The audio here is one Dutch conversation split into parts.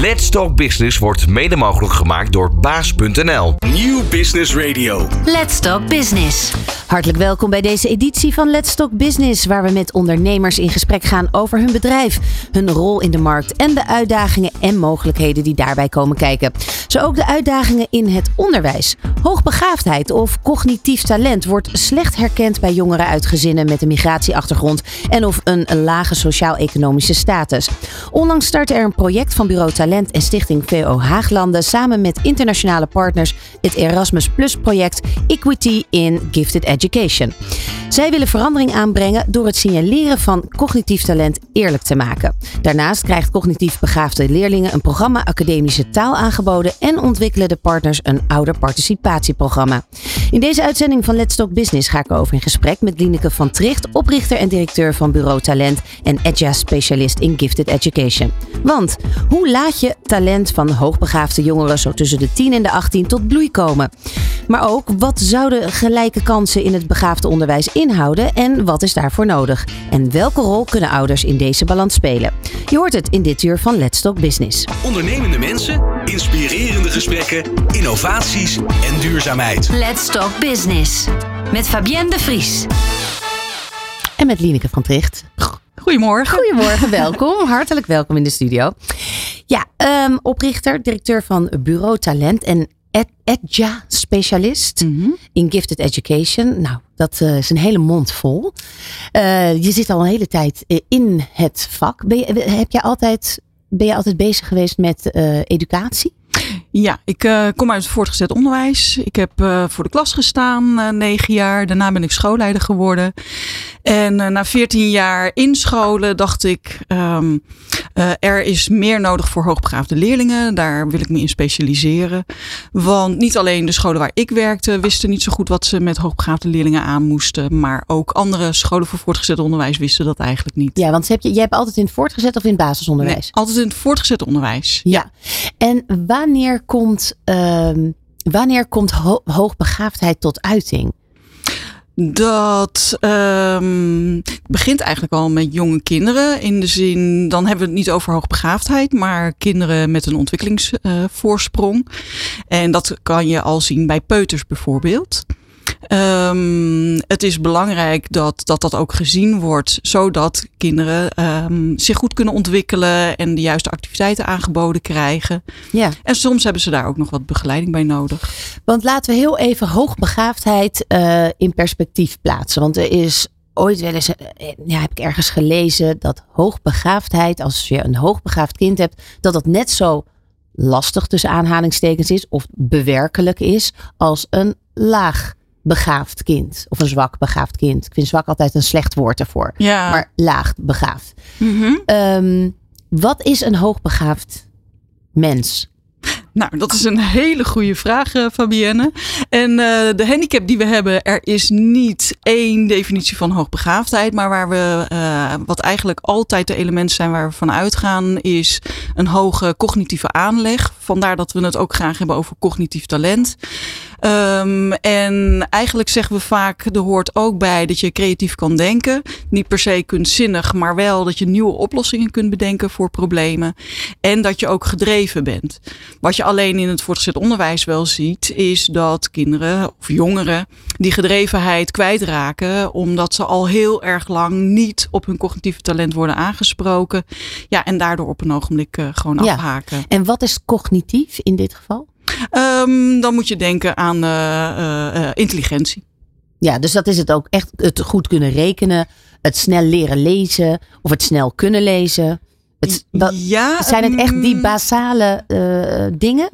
Let's Talk Business wordt mede mogelijk gemaakt door baas.nl. Nieuw Business Radio. Let's Talk Business. Hartelijk welkom bij deze editie van Let's Talk Business, waar we met ondernemers in gesprek gaan over hun bedrijf, hun rol in de markt en de uitdagingen en mogelijkheden die daarbij komen kijken. Zo ook de uitdagingen in het onderwijs. Hoogbegaafdheid of cognitief talent wordt slecht herkend bij jongeren uit gezinnen met een migratieachtergrond en of een lage sociaal-economische status. Onlangs startte er een project van Bureau Talent en Stichting VO Haaglanden samen met internationale partners het Erasmus Plus project Equity in Gifted Education. Zij willen verandering aanbrengen door het signaleren van cognitief talent eerlijk te maken. Daarnaast krijgt cognitief begaafde leerlingen een programma academische taal aangeboden en ontwikkelen de partners een ouderparticipatieprogramma. In deze uitzending van Let's Talk Business ga ik over in gesprek met Lineke van Tricht, oprichter en directeur van Bureau Talent en EDJA-specialist in Gifted Education. Want hoe laat je talent van hoogbegaafde jongeren zo tussen de 10 en de 18 tot bloei komen? Maar ook, wat zouden gelijke kansen in het begaafde onderwijs inhouden en wat is daarvoor nodig? En welke rol kunnen ouders in deze balans spelen? Je hoort het in dit uur van Let's Talk Business. Ondernemende mensen, inspirerende gesprekken, innovaties en duurzaamheid. Let's Talk Business. Met Fabienne de Vries. En met Lineke van Tricht. Goedemorgen. Goedemorgen, welkom. Hartelijk welkom in de studio. Ja, um, oprichter, directeur van Bureau Talent en EDJA-specialist Mhm. in Gifted Education. Nou, dat uh, is een hele mond vol. Uh, je zit al een hele tijd uh, in het vak. Ben je, heb jij altijd, ben je altijd bezig geweest met educatie? Ja, ik uh, kom uit het voortgezet onderwijs. Ik heb uh, voor de klas gestaan uh, negen jaar. Daarna ben ik schoolleider geworden. En na veertien jaar in scholen dacht ik, um, er is meer nodig voor hoogbegaafde leerlingen. Daar wil ik me in specialiseren. Want niet alleen de scholen waar ik werkte wisten niet zo goed wat ze met hoogbegaafde leerlingen aan moesten. Maar ook andere scholen voor voortgezet onderwijs wisten dat eigenlijk niet. Ja, want heb je, jij hebt altijd in het voortgezet of in het basisonderwijs? Nee, altijd in het voortgezet onderwijs. Ja. En wanneer komt, uh, wanneer komt ho hoogbegaafdheid tot uiting? Dat um, begint eigenlijk al met jonge kinderen. In de zin, dan hebben we het niet over hoogbegaafdheid, maar kinderen met een ontwikkelingsvoorsprong. En dat kan je al zien bij peuters bijvoorbeeld. Um, het is belangrijk dat, dat dat ook gezien wordt, zodat kinderen um, zich goed kunnen ontwikkelen en de juiste activiteiten aangeboden krijgen. Ja. En soms hebben ze daar ook nog wat begeleiding bij nodig. Want laten we heel even hoogbegaafdheid uh, in perspectief plaatsen. Want er is ooit wel eens, ja, heb ik ergens gelezen dat hoogbegaafdheid, als je een hoogbegaafd kind hebt, dat dat net zo lastig tussen aanhalingstekens is of bewerkelijk is als een laag begaafd kind. Of een zwak begaafd kind. Ik vind zwak altijd een slecht woord ervoor. Ja. Maar laag begaafd. Mm -hmm. um, wat is een hoogbegaafd mens? Nou, dat is een hele goede vraag, uh, Fabienne. En uh, de handicap die we hebben, er is niet één definitie van hoogbegaafdheid. Maar waar we, uh, wat eigenlijk altijd de elementen zijn waar we van uitgaan, is een hoge cognitieve aanleg. Vandaar dat we het ook graag hebben over cognitief talent. Um, en eigenlijk zeggen we vaak, er hoort ook bij dat je creatief kan denken. Niet per se kunstzinnig, maar wel dat je nieuwe oplossingen kunt bedenken voor problemen. En dat je ook gedreven bent. Wat je alleen in het voortgezet onderwijs wel ziet, is dat kinderen of jongeren die gedrevenheid kwijtraken, omdat ze al heel erg lang niet op hun cognitieve talent worden aangesproken. Ja, en daardoor op een ogenblik uh, gewoon ja. afhaken. En wat is cognitief in dit geval? Um, dan moet je denken aan uh, uh, intelligentie. Ja, dus dat is het ook echt het goed kunnen rekenen, het snel leren lezen of het snel kunnen lezen. Het, dat, ja, zijn het echt die basale uh, dingen?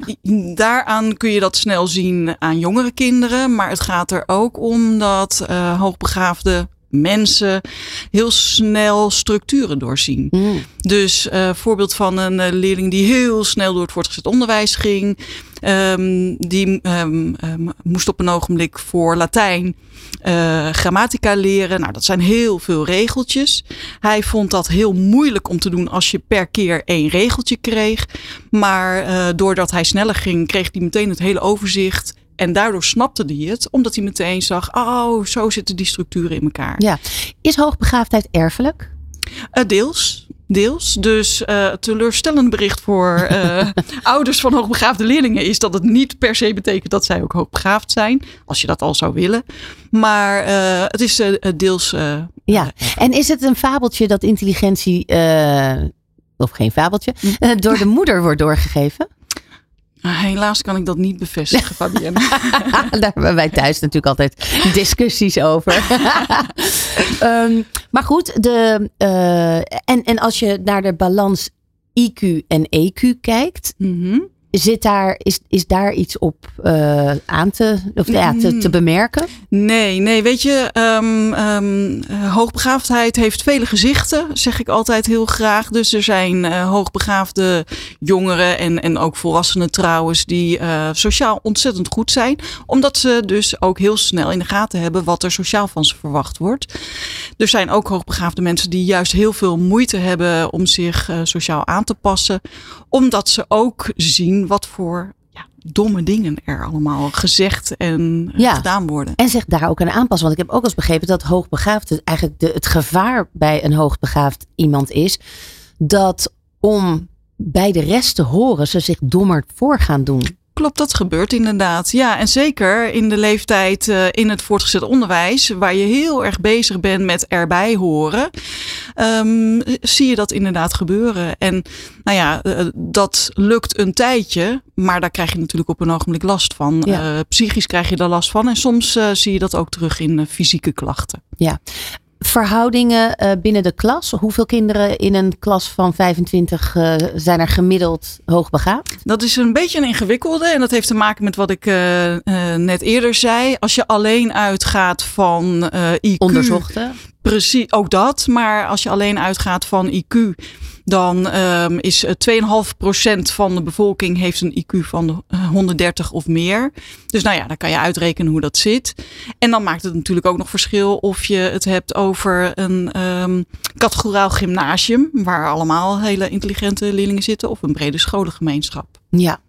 Daaraan kun je dat snel zien aan jongere kinderen. Maar het gaat er ook om dat hoogbegaafde mensen heel snel structuren doorzien. Mm. Dus uh, voorbeeld van een uh, leerling die heel snel door het voortgezet onderwijs ging. Um, die um, um, moest op een ogenblik voor Latijn uh, grammatica leren. Nou, dat zijn heel veel regeltjes. Hij vond dat heel moeilijk om te doen als je per keer één regeltje kreeg. Maar uh, doordat hij sneller ging, kreeg hij meteen het hele overzicht. En daardoor snapte hij het, omdat hij meteen zag: oh, zo zitten die structuren in elkaar. Ja. Is hoogbegaafdheid erfelijk? Uh, deels. deels. Dus uh, teleurstellend bericht voor uh, ouders van hoogbegaafde leerlingen is dat het niet per se betekent dat zij ook hoogbegaafd zijn. Als je dat al zou willen. Maar het is deels. ja, en is het een fabeltje dat intelligentie, of geen fabeltje, door de moeder wordt doorgegeven? Ah, helaas kan ik dat niet bevestigen, Fabienne. Daar hebben wij thuis natuurlijk altijd discussies over. um, maar goed, de, uh, en, en als je naar de balans IQ en EQ kijkt, mm -hmm. Zit daar, is, is daar iets op uh, aan te, of, ja, te, te, bemerken? Nee, nee, weet je, um, um, hoogbegaafdheid heeft vele gezichten, zeg ik altijd heel graag. Dus er zijn uh, hoogbegaafde jongeren en, en ook volwassenen trouwens, die uh, sociaal ontzettend goed zijn. Omdat ze dus ook heel snel in de gaten hebben wat er sociaal van ze verwacht wordt. Er zijn ook hoogbegaafde mensen die juist heel veel moeite hebben om zich sociaal aan te passen. Omdat ze ook zien wat voor ja, domme dingen er allemaal gezegd en ja. gedaan worden. En zich daar ook aan aanpassen. Want ik heb ook eens begrepen dat hoogbegaafd eigenlijk de, het gevaar bij een hoogbegaafd iemand is dat om bij de rest te horen ze zich dommer voor gaan doen. Klopt, dat gebeurt inderdaad. Ja, en zeker in de leeftijd uh, in het voortgezet onderwijs, waar je heel erg bezig bent met erbij horen, um, zie je dat inderdaad gebeuren. En nou ja, uh, dat lukt een tijdje, maar daar krijg je natuurlijk op een ogenblik last van. Ja. Uh, psychisch krijg je daar last van en soms zie je dat ook terug in fysieke klachten. Ja, verhoudingen uh, binnen de klas? Hoeveel kinderen in een klas van 25 uh, zijn er gemiddeld hoogbegaafd? Dat is een beetje een ingewikkelde en dat heeft te maken met wat ik uh, net eerder zei. Als je alleen uitgaat van IQ. Onderzochte. Precies, ook dat. Maar als je alleen uitgaat van IQ, dan um, is 2,5% van de bevolking heeft een IQ van 130 of meer. Dus nou ja, dan kan je uitrekenen hoe dat zit. En dan maakt het natuurlijk ook nog verschil of je het hebt over een um, categoraal gymnasium, waar allemaal hele intelligente leerlingen zitten, of een brede scholengemeenschap. Ja.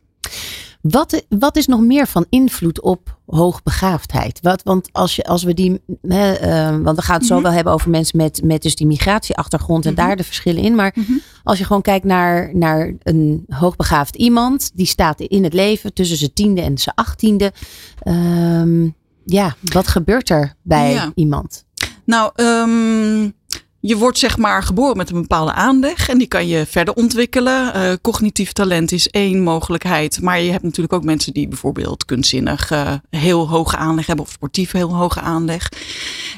Wat, wat is nog meer van invloed op hoogbegaafdheid? Wat, want als, je, als we die. Hè, uh, want we gaan het zo mm -hmm. wel hebben over mensen met, met dus die migratieachtergrond en mm -hmm. daar de verschillen in. Maar mm -hmm. als je gewoon kijkt naar, naar een hoogbegaafd iemand, die staat in het leven tussen zijn tiende en zijn achttiende. Um, ja, wat gebeurt er bij ja. iemand? Nou, um, je wordt zeg maar geboren met een bepaalde aanleg en die kan je verder ontwikkelen. Uh, cognitief talent is één mogelijkheid, maar je hebt natuurlijk ook mensen die bijvoorbeeld kunstzinnig uh, heel hoge aanleg hebben of sportief heel hoge aanleg.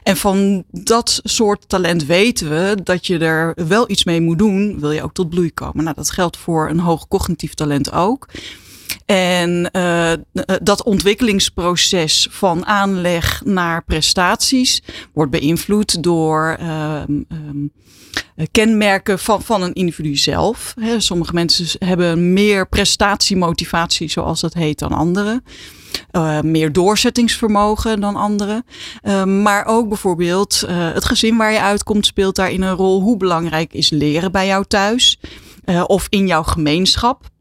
En van dat soort talent weten we dat je er wel iets mee moet doen, wil je ook tot bloei komen. Nou, dat geldt voor een hoog cognitief talent ook. En uh, dat ontwikkelingsproces van aanleg naar prestaties wordt beïnvloed door uh, um, kenmerken van, van een individu zelf. Sommige mensen hebben meer prestatiemotivatie, zoals dat heet, dan anderen. Uh, meer doorzettingsvermogen dan anderen. Maar ook bijvoorbeeld uh, het gezin waar je uitkomt speelt daarin een rol. Hoe belangrijk is leren bij jou thuis of in jouw gemeenschap?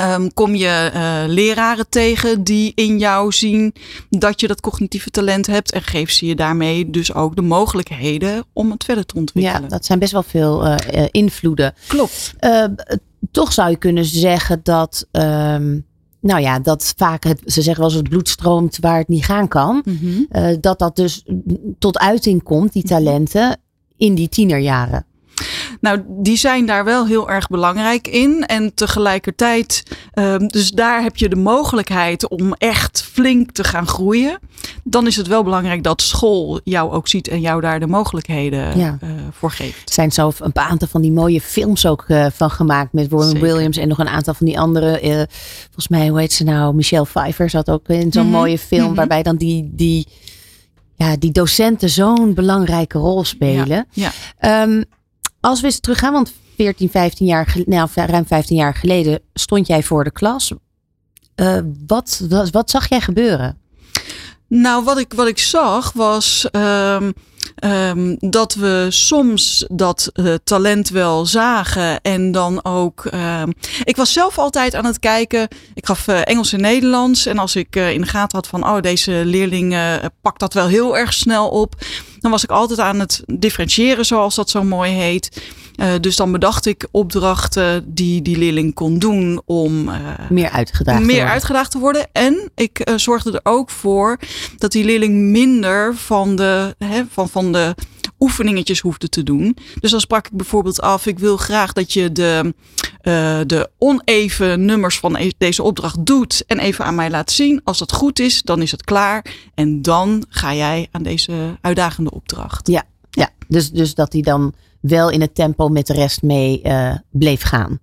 Um, kom je uh, leraren tegen die in jou zien dat je dat cognitieve talent hebt en geef ze je daarmee dus ook de mogelijkheden om het verder te ontwikkelen. Ja, dat zijn best wel veel uh, uh, invloeden. Klopt. toch zou je kunnen zeggen dat, um, nou ja, dat vaak het, ze zeggen wel eens het bloed stroomt waar het niet gaan kan. Mm -hmm. dat dat dus tot uiting komt, die talenten, in die tienerjaren. Nou, die zijn daar wel heel erg belangrijk in. En tegelijkertijd, um, dus daar heb je de mogelijkheid om echt flink te gaan groeien. Dan is het wel belangrijk dat school jou ook ziet en jou daar de mogelijkheden ja. uh, voor geeft. Er zijn zo een aantal van die mooie films ook uh, van gemaakt met Warren Zeker. Williams en nog een aantal van die andere. Uh, volgens mij, hoe heet ze nou? Michelle Pfeiffer zat ook in zo'n mm -hmm. mooie film, mm -hmm. waarbij dan die. die ja, die docenten zo'n belangrijke rol spelen. Ja, ja. Um, als we eens teruggaan, want 14, 15 jaar, nou, ruim 15 jaar geleden stond jij voor de klas. Uh, wat, wat, wat zag jij gebeuren? Nou, wat ik, wat ik zag was um, ehm, dat we soms dat uh, talent wel zagen en dan ook. Ehm, ik was zelf altijd aan het kijken. Ik gaf uh, Engels en Nederlands. En als ik in de gaten had van, oh, deze leerling pakt dat wel heel erg snel op. Dan was ik altijd aan het differentiëren, zoals dat zo mooi heet. Uh, dus dan bedacht ik opdrachten die die leerling kon doen om uh, meer, uitgedaagd, meer te uitgedaagd te worden. En ik uh, zorgde er ook voor dat die leerling minder van de, hè, van, van de oefeningetjes hoefde te doen. Dus dan sprak ik bijvoorbeeld af: ik wil graag dat je de, uh, de oneven nummers van e-, deze opdracht doet en even aan mij laat zien. Als dat goed is, dan is het klaar. En dan ga jij aan deze uitdagende opdracht. Ja, ja. Dus, dus dat hij dan wel in het tempo met de rest mee uh, bleef gaan.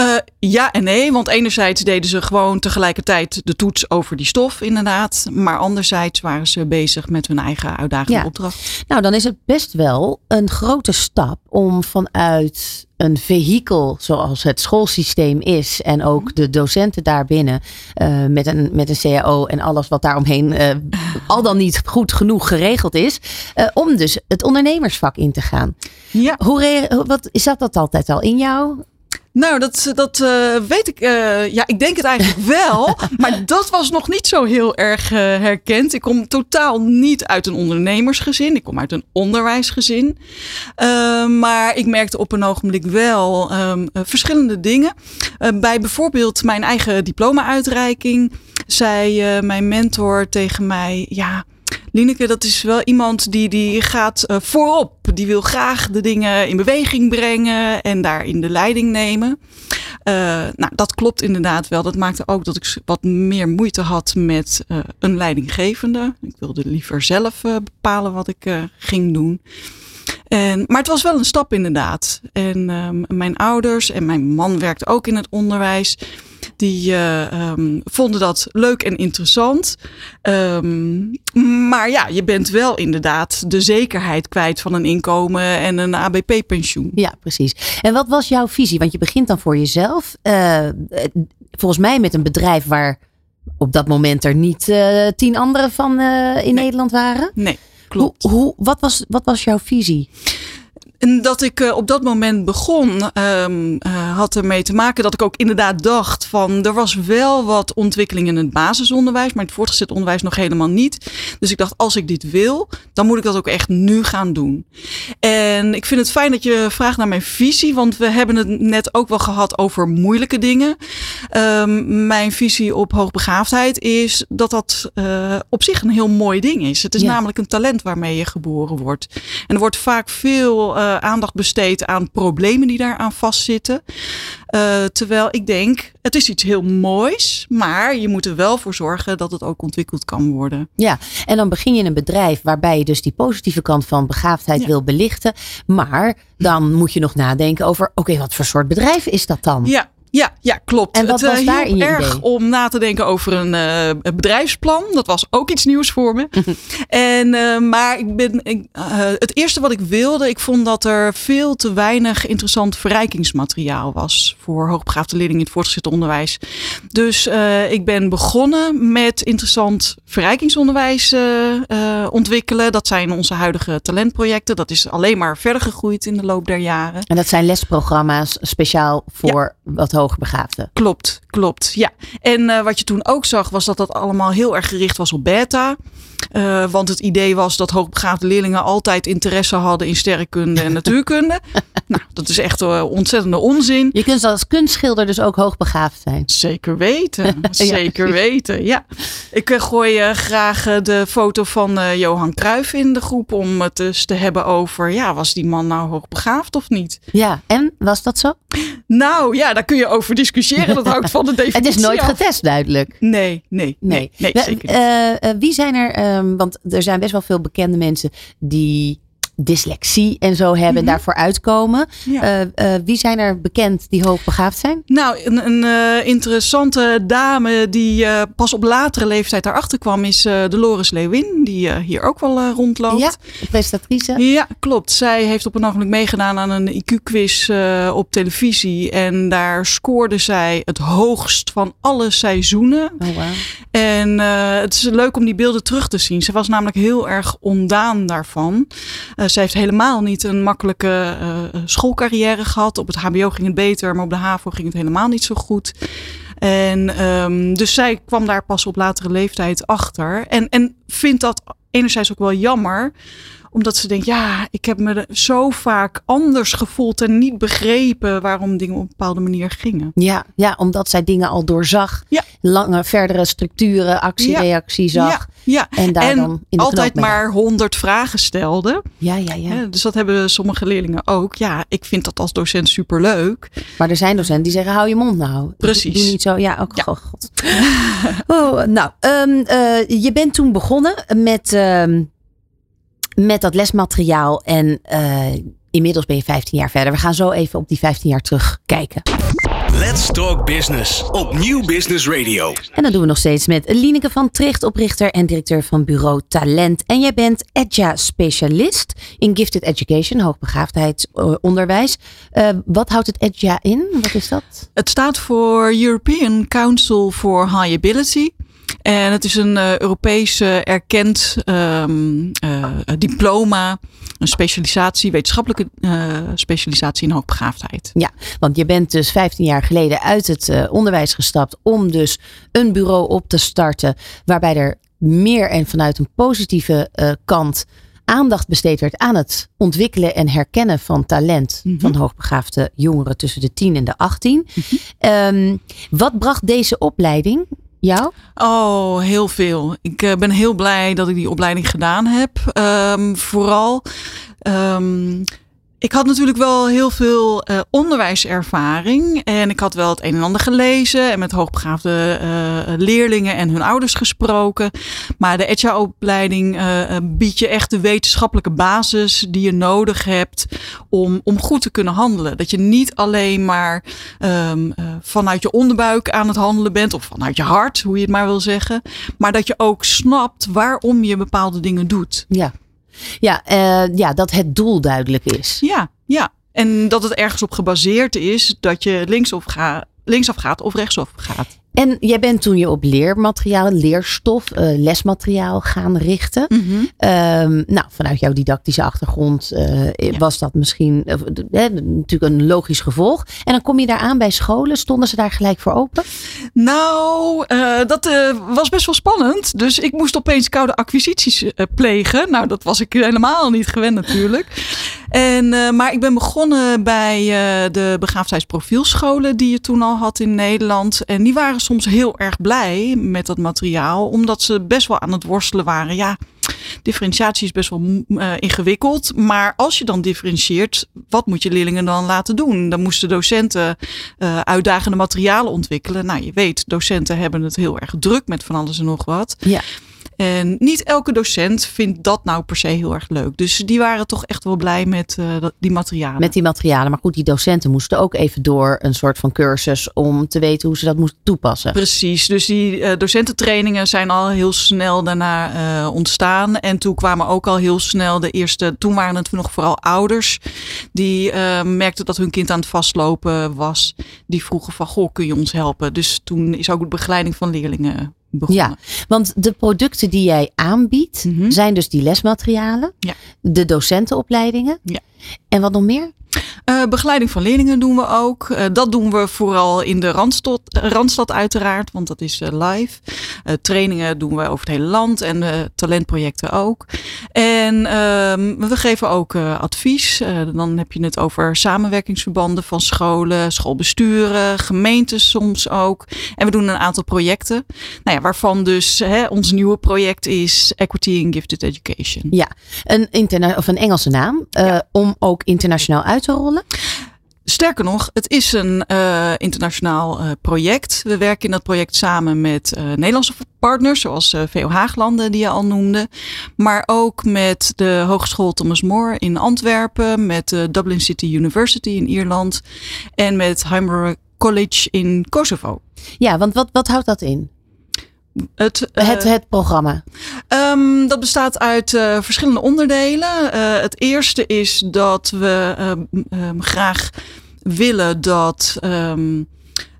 Uh, ja en nee, want enerzijds deden ze gewoon tegelijkertijd de toets over die stof, inderdaad. Maar anderzijds waren ze bezig met hun eigen uitdagende ja. opdracht. Nou, dan is het best wel een grote stap om vanuit een vehikel zoals het schoolsysteem is en ook de docenten daarbinnen uh, met, een, met een CAO en alles wat daaromheen uh, al dan niet goed genoeg geregeld is, uh, om dus het ondernemersvak in te gaan. Ja. Hoe wat, is dat, dat altijd al in jou? Nou, dat, dat uh, weet ik. Uh, ja, ik denk het eigenlijk wel. maar dat was nog niet zo heel erg uh, herkend. Ik kom totaal niet uit een ondernemersgezin. Ik kom uit een onderwijsgezin. maar ik merkte op een ogenblik wel um, verschillende dingen. bij bijvoorbeeld mijn eigen diploma-uitreiking zei mijn mentor tegen mij: Ja. Lineke, dat is wel iemand die, die gaat uh, voorop. Die wil graag de dingen in beweging brengen en daarin de leiding nemen. Uh, nou, dat klopt inderdaad wel. Dat maakte ook dat ik wat meer moeite had met uh, een leidinggevende. Ik wilde liever zelf bepalen wat ik ging doen. En, maar het was wel een stap inderdaad. En um, mijn ouders en mijn man werkt ook in het onderwijs. Die uh, um, vonden dat leuk en interessant. Um, maar ja, je bent wel inderdaad de zekerheid kwijt van een inkomen en een ABP-pensioen. Ja, precies. En wat was jouw visie? Want je begint dan voor jezelf. Uh, volgens mij met een bedrijf waar op dat moment er niet uh, tien anderen van in nee. Nederland waren. Nee, klopt. Hoe, hoe, wat, was, wat was jouw visie? En dat ik uh, op dat moment begon, um, uh, had ermee te maken dat ik ook inderdaad dacht van er was wel wat ontwikkeling in het basisonderwijs, maar het voortgezet onderwijs nog helemaal niet. Dus ik dacht als ik dit wil, dan moet ik dat ook echt nu gaan doen. En ik vind het fijn dat je vraagt naar mijn visie, want we hebben het net ook wel gehad over moeilijke dingen. Um, mijn visie op hoogbegaafdheid is dat dat uh, op zich een heel mooi ding is. Het is ja. namelijk een talent waarmee je geboren wordt. En er wordt vaak veel uh, aandacht besteed aan problemen die daaraan vastzitten. Uh, terwijl ik denk, het is iets heel moois, maar je moet er wel voor zorgen dat het ook ontwikkeld kan worden. Ja, en dan begin je in een bedrijf waarbij je dus die positieve kant van begaafdheid ja. wil belichten. Maar dan moet je nog nadenken over, oké, okay, wat voor soort bedrijf is dat dan? Ja, ja, ja, klopt. En wat het, was uh, daar in je erg idee? om na te denken over een, uh, een bedrijfsplan. Dat was ook iets nieuws voor me. en, uh, maar ik ben, ik, het eerste wat ik wilde, ik vond dat er veel te weinig interessant verrijkingsmateriaal was voor hoogbegaafde leerlingen in het voortgezet onderwijs. Dus ik ben begonnen met interessant verrijkingsonderwijs ontwikkelen. Dat zijn onze huidige talentprojecten. Dat is alleen maar verder gegroeid in de loop der jaren. En dat zijn lesprogramma's speciaal voor ja. wat hoogbegaafden. Klopt, klopt. Ja. En uh, wat je toen ook zag, was dat dat allemaal heel erg gericht was op beta. Uh, want het idee was dat hoogbegaafde leerlingen altijd interesse hadden in sterrenkunde en natuurkunde. nou, dat is echt uh, ontzettende onzin. Je kunt als kunstschilder dus ook hoogbegaafd zijn. Zeker weten. Zeker ja, weten, ja. Ik gooi graag de foto van Johan Cruijff in de groep om het dus te hebben over, ja, was die man nou hoogbegaafd of niet? Ja, en was dat zo? Nou ja, daar kun je over discussiëren. Dat hangt van de definitie Het is nooit af. getest, duidelijk. Nee, nee, nee, nee, zeker niet. Uh, wie zijn er, um, want er zijn best wel veel bekende mensen die dyslexie en zo hebben en Mhm. daarvoor uitkomen. Ja. Eh, eh, wie zijn er bekend die hoogbegaafd zijn? Nou, een, een eh, interessante dame die pas op latere leeftijd daarachter kwam is Dolores Lewin, die hier ook wel rondloopt. Ja, de presentatrice. Ja, klopt. Zij heeft op een ogenblik meegedaan aan een IQ-quiz op televisie. En daar scoorde zij het hoogst van alle seizoenen. Oh, wow. En het is leuk om die beelden terug te zien. Ze was namelijk heel erg ondaan daarvan. Eh, ze heeft helemaal niet een makkelijke eh, schoolcarrière gehad. Op het HBO ging het beter, maar op de HAVO ging het helemaal niet zo goed. En ehm, dus zij kwam daar pas op latere leeftijd achter. En, en vindt dat enerzijds ook wel jammer omdat ze denkt, ja, ik heb me zo vaak anders gevoeld en niet begrepen waarom dingen op een bepaalde manier gingen. Ja, ja, omdat zij dingen al doorzag. Ja. Lange, verdere structuren, actie-reactie zag. Ja, ja. En daar en dan in de altijd maar honderd vragen stelde. Ja, ja, ja. Dus dat hebben sommige leerlingen ook. Ja, ik vind dat als docent superleuk. Maar er zijn docenten die zeggen, hou je mond nou. Precies. Doe niet zo. Ja, ook Ja. oh, god. oh, nou, ehm, eh, je bent toen begonnen met, ehm, met dat lesmateriaal. En eh, inmiddels ben je 15 jaar verder. We gaan zo even op die 15 jaar terugkijken. Let's Talk Business op Nieuw Business Radio. En dat doen we nog steeds met Lineke van Tricht, oprichter en directeur van bureau Talent. En jij bent EDJA-specialist in Gifted Education, hoogbegaafdheidsonderwijs. Eh wat houdt het EDJA in? Wat is dat? Het staat voor European Council for High Ability. En het is een eh, Europees eh, erkend ehm, eh, diploma, een specialisatie, wetenschappelijke specialisatie in hoogbegaafdheid. Want je bent dus 15 jaar geleden uit het onderwijs gestapt om dus een bureau op te starten waarbij er meer en vanuit een positieve kant aandacht besteed werd aan het ontwikkelen en herkennen van talent Mhm. van hoogbegaafde jongeren tussen de 10 en de 18. Mhm. Ehm, wat bracht deze opleiding jou? Oh, heel veel. Ik eh, ben heel blij dat ik die opleiding gedaan heb. Ehm, vooral. ehm, ik had natuurlijk wel heel veel eh, onderwijservaring. En ik had wel het een en ander gelezen. En met hoogbegaafde eh, leerlingen en hun ouders gesproken. Maar de ETJA-opleiding eh, eh, biedt je echt de wetenschappelijke basis die je nodig hebt om, om goed te kunnen handelen. Dat je niet alleen maar ehm, eh, vanuit je onderbuik aan het handelen bent. Of vanuit je hart, hoe je het maar wil zeggen. Maar dat je ook snapt waarom je bepaalde dingen doet. Ja, ja, eh, ja dat het doel duidelijk is. Ja, ja. En dat het ergens op gebaseerd is dat je linksaf, ga, linksaf gaat of rechtsaf gaat. En jij bent toen je op leermateriaal, leerstof, eh, lesmateriaal gaan richten. Ehm, nou, vanuit jouw didactische achtergrond eh, was dat misschien eh, eh, natuurlijk een logisch gevolg. En dan kom je daar aan bij scholen. Stonden ze daar gelijk voor open? Nou, dat was best wel spannend. Dus ik moest opeens koude acquisities plegen. Nou, dat was ik helemaal niet gewend natuurlijk. En, eh, maar ik ben begonnen bij eh, de begaafdheidsprofielscholen die je toen al had in Nederland. En die waren soms heel erg blij met dat materiaal. Omdat ze best wel aan het worstelen waren. Ja, differentiatie is best wel mm, eh, ingewikkeld. Maar als je dan differentieert, wat moet je leerlingen dan laten doen? Dan moesten docenten uitdagende materialen ontwikkelen. Nou, je weet, docenten hebben het heel erg druk met van alles en nog wat. Ja. En niet elke docent vindt dat nou per se heel erg leuk. Dus die waren toch echt wel blij met eh, die materialen. Met die materialen. Maar goed, die docenten moesten ook even door een soort van cursus om te weten hoe ze dat moesten toepassen. Precies, dus die eh, docententrainingen zijn al heel snel daarna eh, ontstaan. En toen kwamen ook al heel snel de eerste, toen waren het nog vooral ouders, die merkten dat hun kind aan het vastlopen was. Die vroegen van, goh, kun je ons helpen? Dus toen is ook de begeleiding van leerlingen begonnen. Ja, want de producten die jij aanbiedt Mhm. zijn dus die lesmaterialen, Ja. de docentenopleidingen. Ja. En wat nog meer? Eh, begeleiding van leerlingen doen we ook. Eh, dat doen we vooral in de Randstad, Randstad uiteraard, want dat is eh, live. Trainingen doen we over het hele land en talentprojecten ook. En ehm, we geven ook advies. Dan heb je het over samenwerkingsverbanden van scholen, schoolbesturen, gemeentes soms ook. En we doen een aantal projecten. Nou ja, waarvan dus hè, ons nieuwe project is Equity in Gifted Education. Ja, een, interna of een Engelse naam. Om ook internationaal uit te rollen. Sterker nog, het is een uh, internationaal uh, project. We werken in dat project samen met uh, Nederlandse partners, zoals VO Haaglanden, die je al noemde. Maar ook met de Hogeschool Thomas More in Antwerpen, met de Dublin City University in Ierland en met Heimer College in Kosovo. Ja, want wat, wat houdt dat in? Het, het, het, programma? Um, dat bestaat uit uh, verschillende onderdelen. Uh, het eerste is dat we um, graag willen dat um,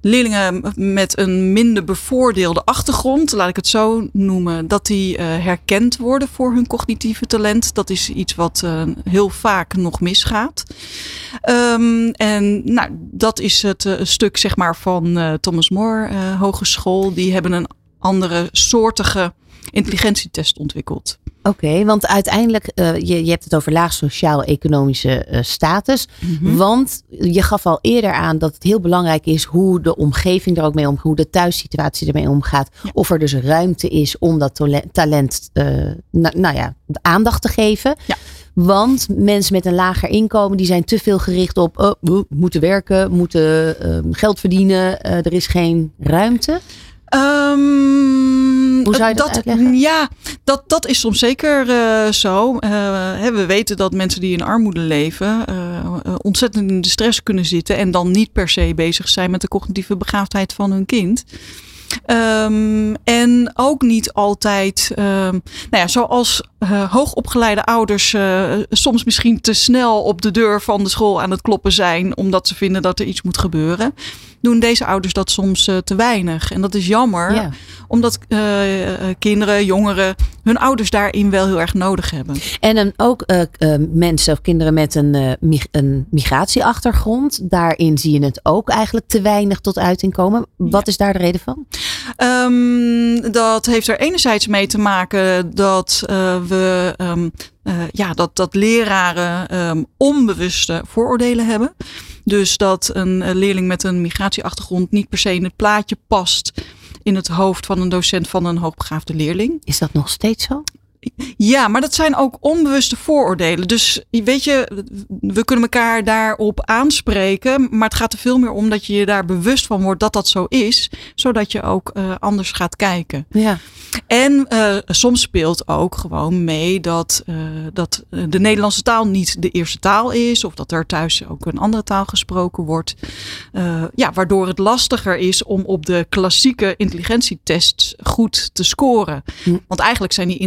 leerlingen met een minder bevoordeelde achtergrond, laat ik het zo noemen, dat die herkend worden voor hun cognitieve talent. Dat is iets wat heel vaak nog misgaat. En nou, dat is het stuk zeg maar van Thomas More Hogeschool. Die hebben een andere soortige intelligentietest ontwikkeld. Oké, want uiteindelijk, uh, je, je hebt het over laag sociaal-economische uh, status. Mm -hmm. Want je gaf al eerder aan dat het heel belangrijk is hoe de omgeving er ook mee omgaat, hoe de thuissituatie ermee omgaat. Ja. Of er dus ruimte is om dat talent, uh, na, nou ja, aandacht te geven. Ja. Want mensen met een lager inkomen, die zijn te veel gericht op moeten werken, moeten geld verdienen. er is geen ruimte. Um, Hoe zou je dat, dat Ja, dat, dat is soms zeker uh, zo. Uh, hè, we weten dat mensen die in armoede leven uh, ontzettend in de stress kunnen zitten en dan niet per se bezig zijn met de cognitieve begaafdheid van hun kind. Um, en ook niet altijd, um, nou ja, zoals uh, hoogopgeleide ouders uh, soms misschien te snel op de deur van de school aan het kloppen zijn, omdat ze vinden dat er iets moet gebeuren, doen deze ouders dat soms uh, te weinig. En dat is jammer, Ja. omdat kinderen, jongeren hun ouders daarin wel heel erg nodig hebben. En dan ook mensen of kinderen met een, mig een migratieachtergrond, daarin zie je het ook eigenlijk te weinig tot uiting komen. Wat Ja. is daar de reden van? Um, dat heeft er enerzijds mee te maken dat we um, uh, ja, dat, dat leraren um, onbewuste vooroordelen hebben. Dus dat een leerling met een migratieachtergrond niet per se in het plaatje past in het hoofd van een docent van een hoogbegaafde leerling. Is dat nog steeds zo? Ja, maar dat zijn ook onbewuste vooroordelen. Dus weet je, we kunnen elkaar daarop aanspreken. Maar het gaat er veel meer om dat je je daar bewust van wordt dat dat zo is. Zodat je ook uh, anders gaat kijken. Ja. En uh, soms speelt ook gewoon mee dat, uh, dat de Nederlandse taal niet de eerste taal is. Of dat er thuis ook een andere taal gesproken wordt. Ja, waardoor het lastiger is om op de klassieke intelligentietests goed te scoren. Hm. Want eigenlijk zijn die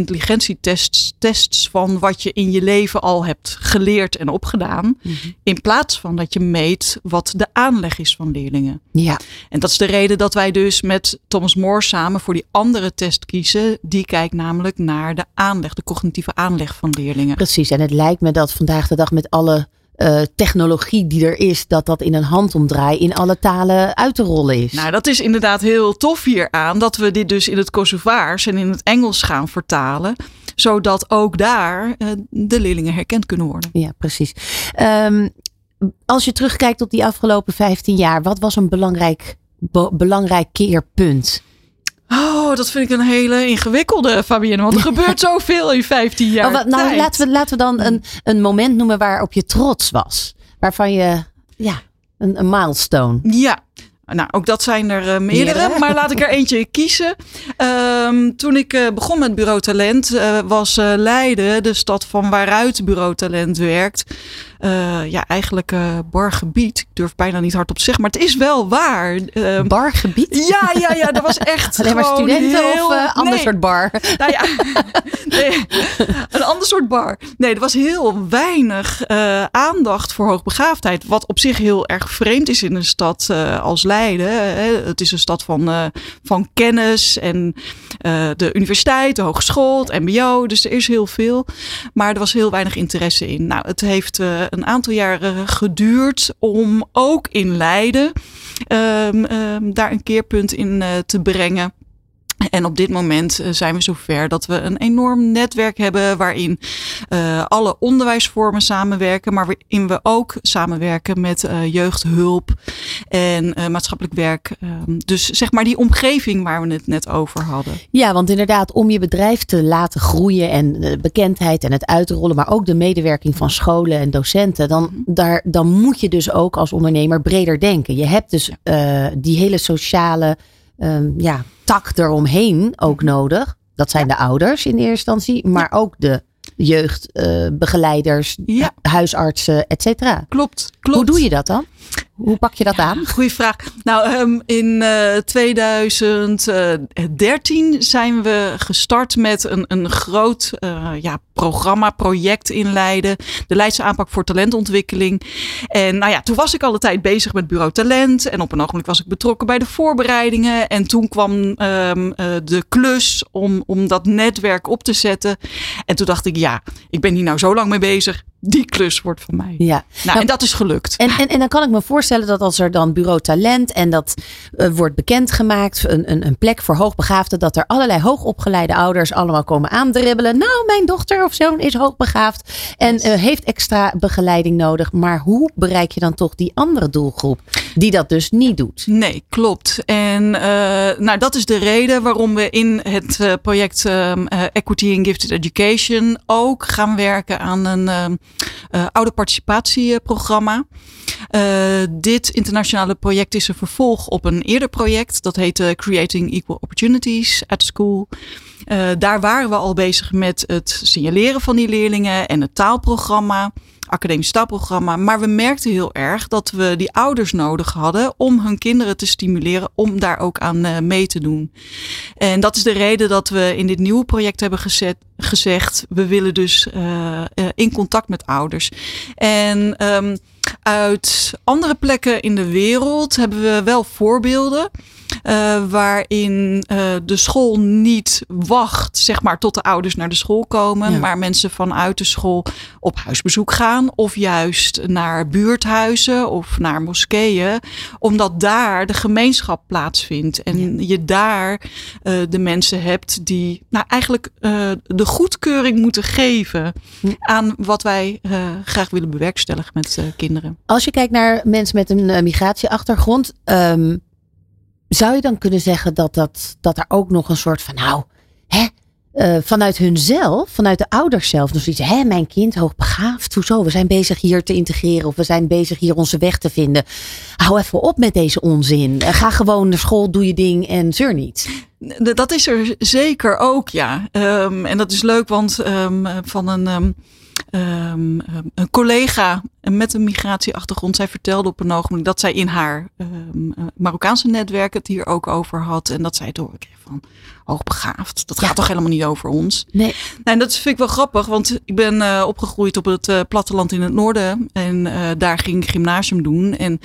tests van wat je in je leven al hebt geleerd en opgedaan. Mhm. In plaats van dat je meet wat de aanleg is van leerlingen. Ja. En dat is de reden dat wij dus met Thomas More samen voor die andere test kiezen. Die kijkt namelijk naar de aanleg, de cognitieve aanleg van leerlingen. Precies, en het lijkt me dat vandaag de dag met alle uh, technologie die er is, dat dat in een handomdraai in alle talen uit te rollen is. Nou, dat is inderdaad heel tof hieraan. Dat we dit dus in het Kosovaars en in het Engels gaan vertalen. Zodat ook daar uh, de leerlingen herkend kunnen worden. Ja, precies. Um, als je terugkijkt op die afgelopen 15 jaar, wat was een belangrijk, be belangrijk keerpunt? Oh, dat vind ik een hele ingewikkelde, Fabienne. Want er gebeurt zoveel in 15 jaar. Oh, nou, tijd. laten we, laten we dan een, een moment noemen waarop je trots was. Waarvan je, ja, een, een milestone. Ja, nou, ook dat zijn er uh, meerdere, Meerdere. maar laat ik er eentje kiezen. Um, toen ik uh, begon met Bureau Talent, uh, was Leiden de stad van waaruit Bureau Talent werkt. Uh, ja, eigenlijk uh, bargebied. Ik durf bijna niet hardop te zeggen, maar het is wel waar. Uh, bargebied? Ja, ja, ja, dat was echt. Alleen maar studenten heel... of uh, ander nee. soort bar? Nou ja, nee, een ander soort bar. Nee, er was heel weinig aandacht voor hoogbegaafdheid. Wat op zich heel erg vreemd is in een stad als Leiden. Hè. Het is een stad van, van kennis en de universiteit, de hogeschool, het mbo. Dus er is heel veel. Maar er was heel weinig interesse in. Nou, het heeft een aantal jaren geduurd om ook in Leiden um, um, daar een keerpunt in uh, te brengen. En op dit moment eh, zijn we zover dat we een enorm netwerk hebben waarin uh, alle onderwijsvormen samenwerken, maar waarin we ook samenwerken met uh, jeugdhulp en uh, maatschappelijk werk. Um, dus zeg maar die omgeving waar we het net over hadden. Ja, want inderdaad, om je bedrijf te laten groeien en bekendheid en het uitrollen, maar ook de medewerking van scholen en docenten, dan, daar, dan moet je dus ook als ondernemer breder denken. Je hebt dus die hele sociale um, ja, tak eromheen ook nodig. Dat zijn de ouders in eerste instantie, maar ook de jeugdbegeleiders, uh, ja. huisartsen, et cetera. Klopt, klopt. Hoe doe je dat dan? Hoe pak je dat aan? Goeie vraag. Nou, um, in uh, 2013 zijn we gestart met een, een groot uh, ja, programma, project inleiden. De Leidse aanpak voor talentontwikkeling. En nou ja, toen was ik al de tijd bezig met Bureau Talent. En op een ogenblik was ik betrokken bij de voorbereidingen. En toen kwam um, uh, de klus om, om dat netwerk op te zetten. En toen dacht ik, ja, ik ben hier nou zo lang mee bezig die klus wordt van mij. Ja. Nou, nou, en dat is gelukt. En, en, en dan kan ik me voorstellen dat als er dan bureau talent en dat uh, wordt bekendgemaakt, een, een, een plek voor hoogbegaafden, dat er allerlei hoogopgeleide ouders allemaal komen aandribbelen. Nou, mijn dochter of zoon is hoogbegaafd en uh, heeft extra begeleiding nodig. Maar hoe bereik je dan toch die andere doelgroep die dat dus niet doet? Nee, klopt. En uh, nou, dat is de reden waarom we in het project Equity and Gifted Education ook gaan werken aan een uh, oude participatieprogramma. Uh, dit internationale project is een vervolg op een eerder project. Dat heette Creating Equal Opportunities at School. Uh, daar waren we al bezig met het signaleren van die leerlingen en het taalprogramma academisch taalprogramma. Maar we merkten heel erg dat we die ouders nodig hadden om hun kinderen te stimuleren om daar ook aan uh, mee te doen. En dat is de reden dat we in dit nieuwe project hebben gezet, gezegd, we willen dus uh, uh, in contact met ouders. En um, uit andere plekken in de wereld hebben we wel voorbeelden. Uh, waarin uh, de school niet wacht, zeg maar, tot de ouders naar de school komen, ja. maar mensen vanuit de school op huisbezoek gaan, of juist naar buurthuizen of naar moskeeën, omdat daar de gemeenschap plaatsvindt en ja. je daar uh, de mensen hebt die, nou, eigenlijk de goedkeuring moeten geven aan wat wij graag willen bewerkstelligen met kinderen. Als je kijkt naar mensen met een migratieachtergrond. Um zou je dan kunnen zeggen dat, dat, dat er ook nog een soort van, nou, hè, uh, vanuit hunzelf, vanuit de ouders zelf, nog zoiets, hè, mijn kind hoogbegaafd, hoezo? We zijn bezig hier te integreren of we zijn bezig hier onze weg te vinden. Hou even op met deze onzin. Ga gewoon naar school, doe je ding en zeur niet. Dat is er zeker ook, ja. Um, en dat is leuk, want um, van een. Um, Um, een collega met een migratieachtergrond, zij vertelde op een ogenblik dat zij in haar um, Marokkaanse netwerk het hier ook over had. En dat zij door kreeg van hoogbegaafd. Dat gaat toch helemaal niet over ons? Nee. Nou, en dat vind ik wel grappig, want ik ben uh, opgegroeid op het uh, platteland in het noorden. En uh, daar ging ik gymnasium doen. En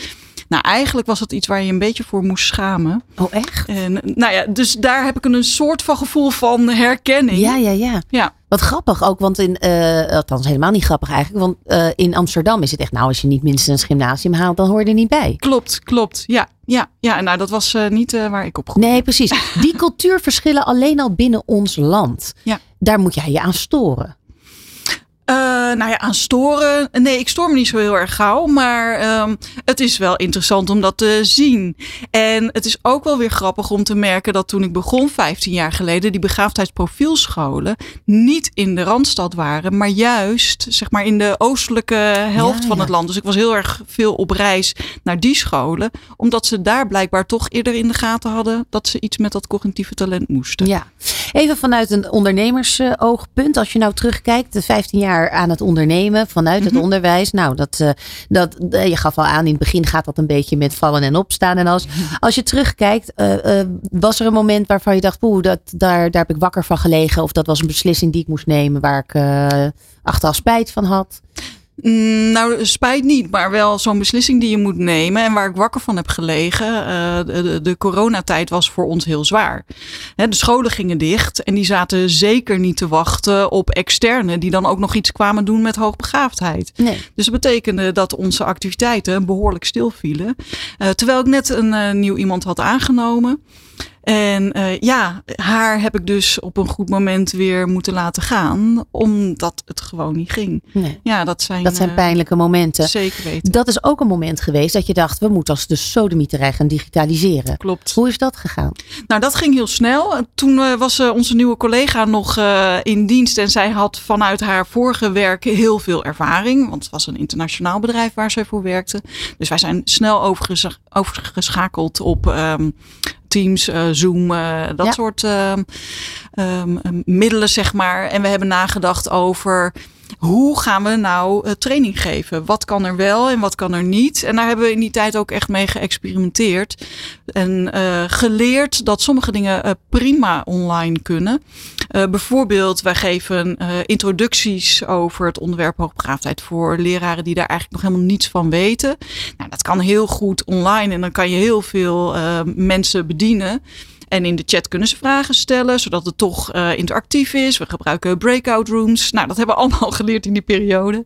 nou, eigenlijk was dat iets waar je een beetje voor moest schamen. Oh, echt? En, nou ja, dus daar heb ik een soort van gevoel van herkenning. Ja, ja, ja. ja. Wat grappig ook, want in, uh, althans helemaal niet grappig eigenlijk, want uh, in Amsterdam is het echt, nou als je niet minstens een gymnasium haalt, dan hoor je er niet bij. Klopt, klopt, ja. Ja, ja nou dat was uh, niet waar ik op groeide. Nee, precies. Die cultuurverschillen alleen al binnen ons land, ja. daar moet jij je aan storen. Uh, nou ja, aan storen. Nee, ik stoor me niet zo heel erg gauw. Maar um, het is wel interessant om dat te zien. En het is ook wel weer grappig om te merken dat toen ik begon, 15 jaar geleden, die begaafdheidsprofielscholen niet in de randstad waren, maar juist zeg maar in de oostelijke helft ja, van ja. het land. Dus ik was heel erg veel op reis naar die scholen, omdat ze daar blijkbaar toch eerder in de gaten hadden dat ze iets met dat cognitieve talent moesten. Ja, even vanuit een ondernemersoogpunt, als je nou terugkijkt, de 15 jaar aan het ondernemen vanuit het mm -hmm. onderwijs. Nou, dat, uh, dat, uh, je gaf al aan, in het begin gaat dat een beetje met vallen en opstaan. En als, als je terugkijkt, uh, was er een moment waarvan je dacht, poeh, dat, daar, daar heb ik wakker van gelegen. Of dat was een beslissing die ik moest nemen waar ik achteraf spijt van had? Mm, nou, spijt niet, maar wel zo'n beslissing die je moet nemen. En waar ik wakker van heb gelegen. Uh, de, de coronatijd was voor ons heel zwaar. Hè, de scholen gingen dicht en die zaten zeker niet te wachten op externe. Die dan ook nog iets kwamen doen met hoogbegaafdheid. Nee. Dus dat betekende dat onze activiteiten behoorlijk stilvielen. Uh, terwijl ik net een uh, nieuw iemand had aangenomen. En uh, ja, haar heb ik dus op een goed moment weer moeten laten gaan, omdat het gewoon niet ging. Nee. Ja, dat zijn, Dat zijn uh, pijnlijke momenten. Zeker weten. Dat is ook een moment geweest dat je dacht, we moeten als de sodemieterij gaan digitaliseren. Klopt. Hoe is dat gegaan? Nou, dat ging heel snel. Toen uh, was onze nieuwe collega nog in dienst en zij had vanuit haar vorige werk heel veel ervaring, want het was een internationaal bedrijf waar zij voor werkte. Dus wij zijn snel overges overgeschakeld op um, Teams, uh, Zoom, uh, dat Ja. soort um, um, middelen, zeg maar. En we hebben nagedacht over hoe gaan we nou uh, training geven? Wat kan er wel en wat kan er niet? En daar hebben we in die tijd ook echt mee geëxperimenteerd. En uh, geleerd dat sommige dingen uh, prima online kunnen. Bijvoorbeeld, wij geven introducties over het onderwerp hoogbegaafdheid voor leraren die daar eigenlijk nog helemaal niets van weten. Nou, dat kan heel goed online en dan kan je heel veel mensen bedienen. En in de chat kunnen ze vragen stellen, zodat het toch uh, interactief is. We gebruiken breakout rooms. Nou, dat hebben we allemaal geleerd in die periode.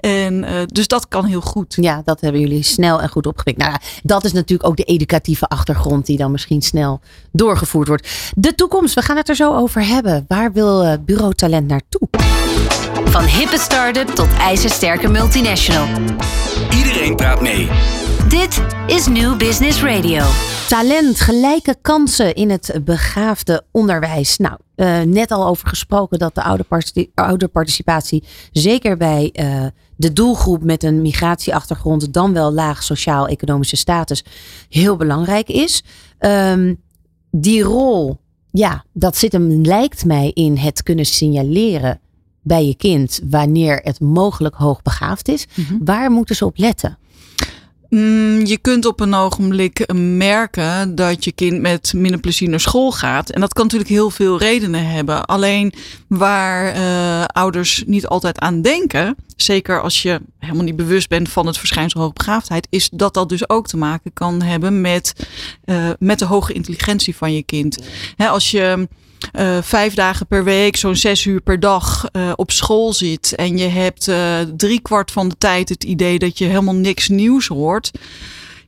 En uh, dus dat kan heel goed. Ja, dat hebben jullie snel en goed opgepikt. Nou, dat is natuurlijk ook de educatieve achtergrond die dan misschien snel doorgevoerd wordt. De toekomst, we gaan het er zo over hebben. Waar wil uh, Bureau Talent naartoe? Van hippe start-up tot ijzersterke multinational. Iedereen praat mee. Dit is New Business Radio. Talent, gelijke kansen in het begaafde onderwijs. Nou, uh, net al over gesproken dat de ouderparticipatie, zeker bij uh, de doelgroep met een migratieachtergrond, dan wel laag sociaal-economische status, heel belangrijk is. Um, die rol, ja, dat zit hem, lijkt mij, in het kunnen signaleren bij je kind wanneer het mogelijk hoogbegaafd is. Mm -hmm. Waar moeten ze op letten? Mm, je kunt op een ogenblik merken dat je kind met minder plezier naar school gaat. En dat kan natuurlijk heel veel redenen hebben. Alleen waar uh, ouders niet altijd aan denken, zeker als je helemaal niet bewust bent van het verschijnsel hoogbegaafdheid, is dat dat dus ook te maken kan hebben met, uh, met de hoge intelligentie van je kind. Als je uh, vijf dagen per week, zo'n zes uur per dag uh, op school zit. En je hebt uh, drie kwart van de tijd het idee dat je helemaal niks nieuws hoort.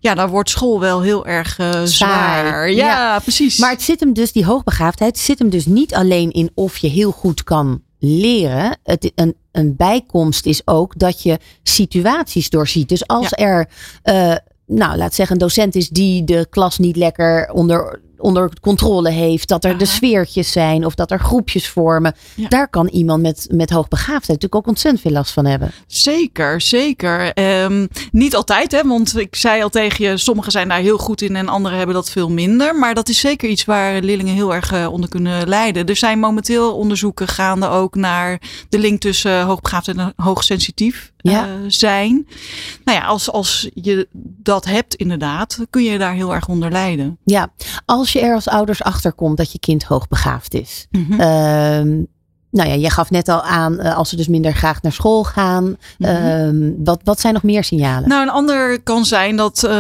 Ja, dan wordt school wel heel erg zwaar. Ja, ja, precies. Maar het zit hem dus, die hoogbegaafdheid zit hem dus niet alleen in of je heel goed kan leren. Het, een, een bijkomst is ook dat je situaties doorziet. Dus als ja. er, nou laat zeggen, een docent is die de klas niet lekker onder onder controle heeft. Dat er de sfeertjes zijn of dat er groepjes vormen. Ja. Daar kan iemand met, met hoogbegaafdheid natuurlijk ook ontzettend veel last van hebben. Zeker, zeker. Um, niet altijd, hè, want ik zei al tegen je, sommigen zijn daar heel goed in en anderen hebben dat veel minder. Maar dat is zeker iets waar leerlingen heel erg uh, onder kunnen lijden. Er zijn momenteel onderzoeken gaande ook naar de link tussen hoogbegaafd en hoogsensitief ja. uh, zijn. Nou ja, als, als je dat hebt inderdaad, kun je daar heel erg onder lijden. Ja, als je er als ouders achter komt dat je kind hoogbegaafd is. Mm -hmm. nou ja, je gaf net al aan uh, als ze dus minder graag naar school gaan. Mm -hmm. wat, wat zijn nog meer signalen? Nou, een ander kan zijn dat uh,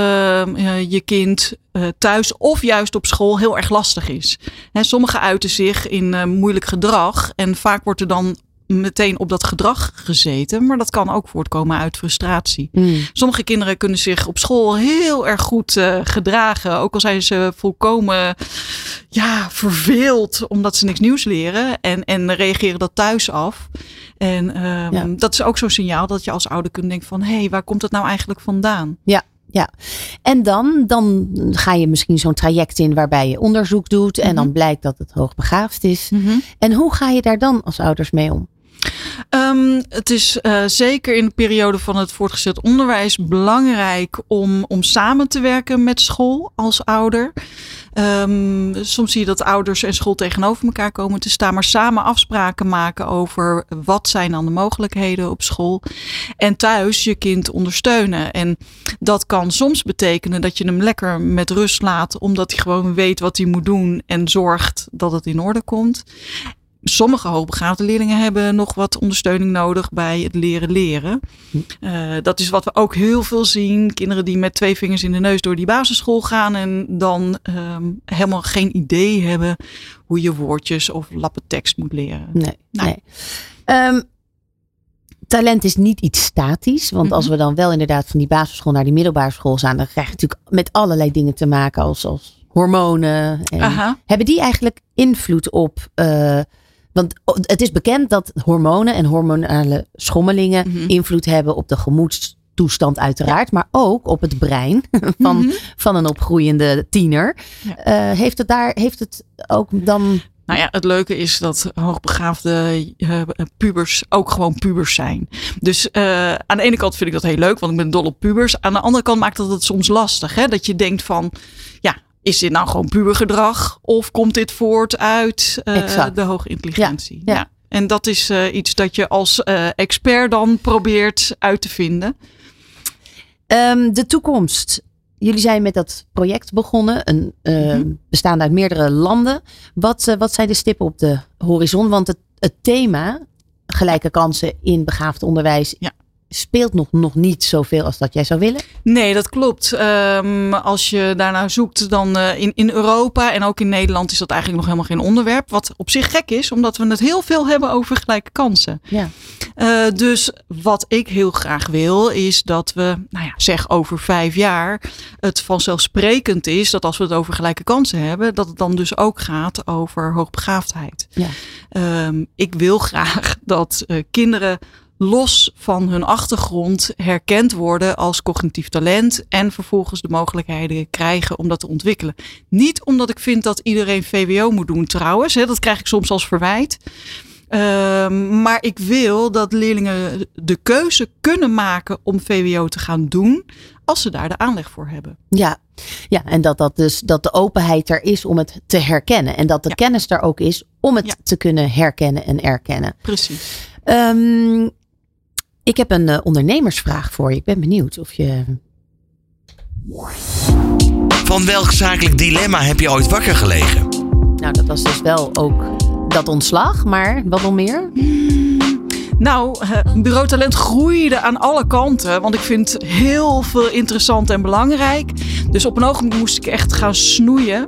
je kind thuis of juist op school heel erg lastig is. Hè, sommigen uiten zich in moeilijk gedrag en vaak wordt er dan meteen op dat gedrag gezeten. Maar dat kan ook voortkomen uit frustratie. Mm. Sommige kinderen kunnen zich op school heel erg goed uh, gedragen. Ook al zijn ze volkomen ja, verveeld omdat ze niks nieuws leren. En, en reageren dat thuis af. En um, ja. dat is ook zo'n signaal dat je als ouder kunt denken van... hé, hey, waar komt het nou eigenlijk vandaan? Ja, ja, en dan, dan ga je misschien zo'n traject in waarbij je onderzoek doet. En mm -hmm. dan blijkt dat het hoogbegaafd is. Mm -hmm. En hoe ga je daar dan als ouders mee om? Um, het is uh, zeker in de periode van het voortgezet onderwijs belangrijk om, om samen te werken met school als ouder. Um, soms zie je dat ouders en school tegenover elkaar komen te staan, maar samen afspraken maken over wat zijn dan de mogelijkheden op school. En thuis je kind ondersteunen. En dat kan soms betekenen dat je hem lekker met rust laat, omdat hij gewoon weet wat hij moet doen en zorgt dat het in orde komt. Sommige hoogbegaafde leerlingen hebben nog wat ondersteuning nodig bij het leren leren. Uh, dat is wat we ook heel veel zien. Kinderen die met twee vingers in de neus door die basisschool gaan en dan um, helemaal geen idee hebben hoe je woordjes of lappen tekst moet leren. Nee. Nou. nee. Um, talent is niet iets statisch. Want -hmm. als we dan wel inderdaad van die basisschool naar die middelbare school gaan, dan krijg je natuurlijk met allerlei dingen te maken als, als hormonen. En. Hebben die eigenlijk invloed op. eh, want het is bekend dat hormonen en hormonale schommelingen Mhm. invloed hebben op de gemoedstoestand, uiteraard, maar ook op het brein van, Mhm. van een opgroeiende tiener. Ja. Eh, heeft het daar heeft het ook dan. Nou ja, het leuke is dat hoogbegaafde eh, pubers ook gewoon pubers zijn. Dus eh, aan de ene kant vind ik dat heel leuk, want ik ben dol op pubers. Aan de andere kant maakt dat het soms lastig. Hè? Dat je denkt van, ja, is dit nou gewoon pubergedrag? Of komt dit voort uit eh, de hoge intelligentie? Ja, ja. En dat is eh, iets dat je als eh, expert dan probeert uit te vinden. Ehm, de toekomst. Jullie zijn met dat project begonnen, een, Mhm. bestaande uit meerdere landen. Wat, wat zijn de stippen op de horizon? Want het, het thema gelijke kansen in begaafd onderwijs Ja. Speelt nog, nog niet zoveel als dat jij zou willen. Nee, dat klopt. Ehm, als je daarnaar zoekt, dan eh, in, in Europa en ook in Nederland is dat eigenlijk nog helemaal geen onderwerp. Wat op zich gek is, omdat we het heel veel hebben over gelijke kansen. Ja. Eh, dus wat ik heel graag wil, is dat we, nou ja, zeg over vijf jaar, het vanzelfsprekend is dat als we het over gelijke kansen hebben, dat het dan dus ook gaat over hoogbegaafdheid. Ja. Ehm, ik wil graag dat eh, kinderen los van hun achtergrond herkend worden als cognitief talent en vervolgens de mogelijkheden krijgen om dat te ontwikkelen. Niet omdat ik vind dat iedereen VWO moet doen trouwens, hè, dat krijg ik soms als verwijt. Ehm, maar ik wil dat leerlingen de keuze kunnen maken om VWO te gaan doen als ze daar de aanleg voor hebben. Ja. ja, en dat, dat, dus, dat de openheid er is om het te herkennen. En dat de Ja. kennis er ook is om het Ja. te kunnen herkennen en erkennen. Precies. Ehm, ik heb een eh, ondernemersvraag voor je. Ik ben benieuwd of je. Van welk zakelijk dilemma heb je ooit wakker gelegen? Nou, dat was dus wel ook dat ontslag, maar wat nog meer? Nou, eh, Bureau Talent groeide aan alle kanten. Want ik vind heel veel interessant en belangrijk. Dus op een ogenblik moest ik echt gaan snoeien.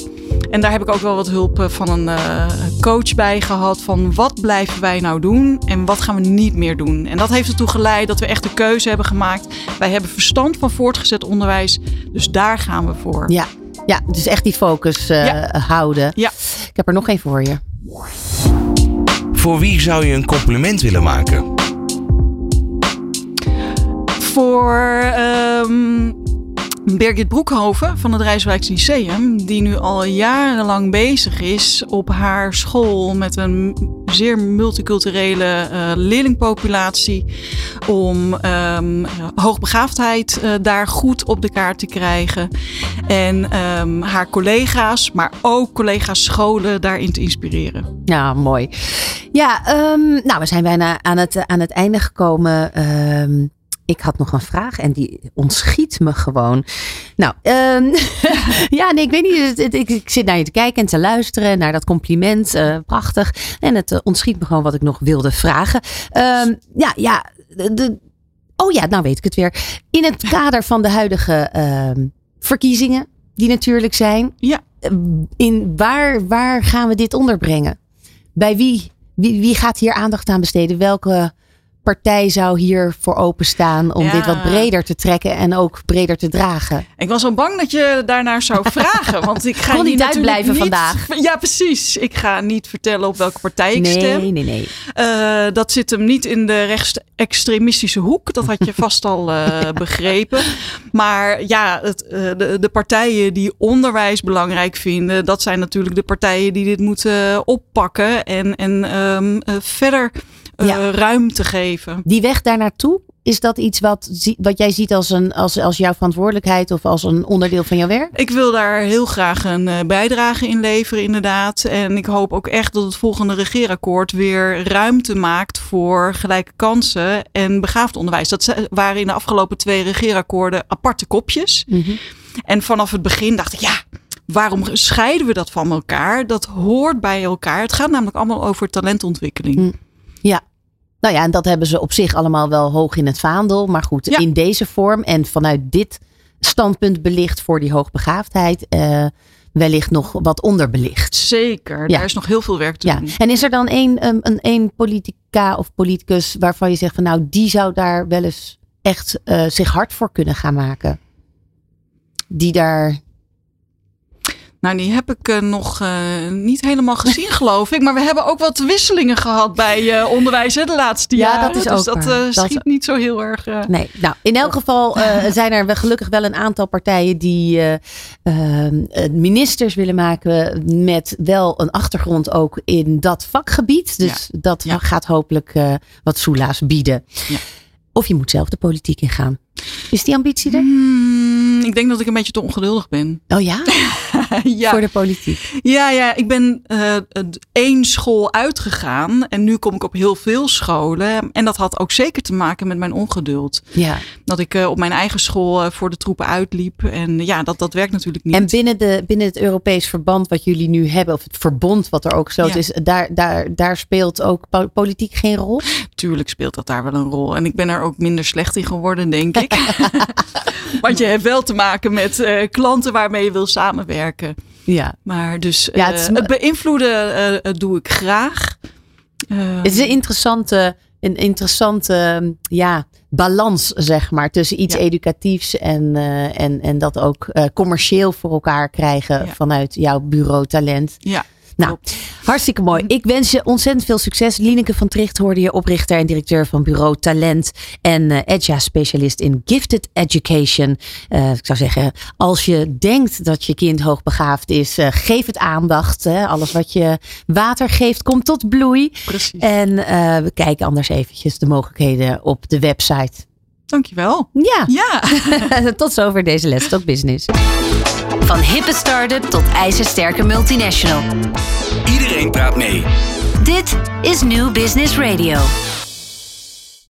En daar heb ik ook wel wat hulp eh, van een eh, coach bij gehad. Van wat blijven wij nou doen en wat gaan we niet meer doen. En dat heeft ertoe geleid dat we echt de keuze hebben gemaakt. Wij hebben verstand van voortgezet onderwijs. Dus daar gaan we voor. Ja, ja dus echt die focus eh, Ja. houden. Ja. Ik heb er nog één voor je. Voor wie zou je een compliment willen maken? voor ehm, Birgit Broekhoven van het Rijswijks Lyceum, die nu al jarenlang bezig is op haar school met een zeer multiculturele eh, leerlingpopulatie om ehm, hoogbegaafdheid eh, daar goed op de kaart te krijgen en ehm, haar collega's, maar ook collega's scholen daarin te inspireren. Ja, mooi. Ja, ehm, nou, we zijn bijna aan het, aan het einde gekomen. Ik had nog een vraag en die ontschiet me gewoon. Nou, ehm, ja, nee, ik weet niet. Ik, ik zit naar je te kijken en te luisteren naar dat compliment. eh, prachtig. En het eh, ontschiet me gewoon wat ik nog wilde vragen. Ehm, ja, ja. De, de- oh ja, nou weet ik het weer. In het kader van de huidige ehm, verkiezingen, die natuurlijk zijn. Ja. In waar, waar gaan we dit onderbrengen? Bij wie? Wie, wie gaat hier aandacht aan besteden? Welke partij zou hier voor openstaan om Ja. dit wat breder te trekken en ook breder te dragen? Ik was al bang dat je daarnaar zou vragen. Want ik ga Kon niet uitblijven niet- vandaag. Ja, precies. Ik ga niet vertellen op welke partij ik stem. Nee, nee, nee. Eh, dat zit hem niet in de rechtsextremistische hoek. Dat had je vast al eh, begrepen. Maar ja, het, eh, de, de partijen die onderwijs belangrijk vinden, dat zijn natuurlijk de partijen die dit moeten oppakken en, en ehm, eh, verder Ja. ruimte geven. Die weg daar naartoe, is dat iets wat, jij ziet als, een, als, als jouw verantwoordelijkheid of als een onderdeel van jouw werk? Ik wil daar heel graag een eh, bijdrage in leveren, inderdaad. En ik hoop ook echt dat het volgende regeerakkoord weer ruimte maakt voor gelijke kansen en begaafd onderwijs. Dat waren in de afgelopen twee regeerakkoorden aparte kopjes. Mhm. En vanaf het begin dacht ik, ja, waarom scheiden we dat van elkaar? Dat hoort bij elkaar. Het gaat namelijk allemaal over talentontwikkeling. Mm. Ja. Nou ja, en dat hebben ze op zich allemaal wel hoog in het vaandel. Maar goed, Ja. in deze vorm en vanuit dit standpunt belicht voor die hoogbegaafdheid, eh, wellicht nog wat onderbelicht. Zeker, Ja. daar is nog heel veel werk te Ja, doen. en is er dan één, um, een één politica of politicus waarvan je zegt van nou, die zou daar wel eens echt eh, zich hard voor kunnen gaan maken? Die daar. Nou, die heb ik uh, nog uh, niet helemaal gezien, geloof ik. Maar we hebben ook wat wisselingen gehad bij uh, onderwijs hè, de laatste ja, jaren. dat is dus ook dat schiet dat... niet zo heel erg. Nee, nou, in elk geval zijn er gelukkig wel een aantal partijen die ehm, ministers willen maken met wel een achtergrond ook in dat vakgebied. Dus ja. dat ja. gaat hopelijk wat soelaas bieden. Ja. Of je moet zelf de politiek ingaan. Is die ambitie er? Hmm, ik denk dat ik een beetje te ongeduldig ben. Oh ja? ja. Voor de politiek. Ja, ja ik ben uh, één school uitgegaan. En nu kom ik op heel veel scholen. En dat had ook zeker te maken met mijn ongeduld. Ja. Dat ik uh, op mijn eigen school uh, voor de troepen uitliep. En ja, dat, dat werkt natuurlijk niet. En binnen, de, binnen het Europees verband wat jullie nu hebben, of het verbond wat er ook zo ja. is, daar, daar, daar speelt ook politiek geen rol? Tuurlijk speelt dat daar wel een rol. En ik ben er ook minder slecht in geworden, denk ik. Want je hebt wel te maken met uh, klanten waarmee je wil samenwerken. Ja. Maar dus ja, het, uh, het beïnvloeden uh, doe ik graag. het is een interessante, een interessante ja, balans, zeg maar, tussen iets ja. educatiefs en, en, en dat ook commercieel voor elkaar krijgen ja. vanuit jouw bureau talent. Ja. Nou, hartstikke mooi. Ik wens je ontzettend veel succes. Lineke van Tricht hoorde je oprichter en directeur van bureau Talent en uh, EDJA-specialist in Gifted Education. Uh, ik zou zeggen, als je denkt dat je kind hoogbegaafd is, uh, geef het aandacht. Hè. Alles wat je water geeft, komt tot bloei. Precies. En we kijken anders eventjes de mogelijkheden op de website. Dankjewel. Ja. ja. tot zover deze Let's Talk Business. Van hippe start-up tot ijzersterke multinational. Iedereen praat mee. Dit is New Business Radio.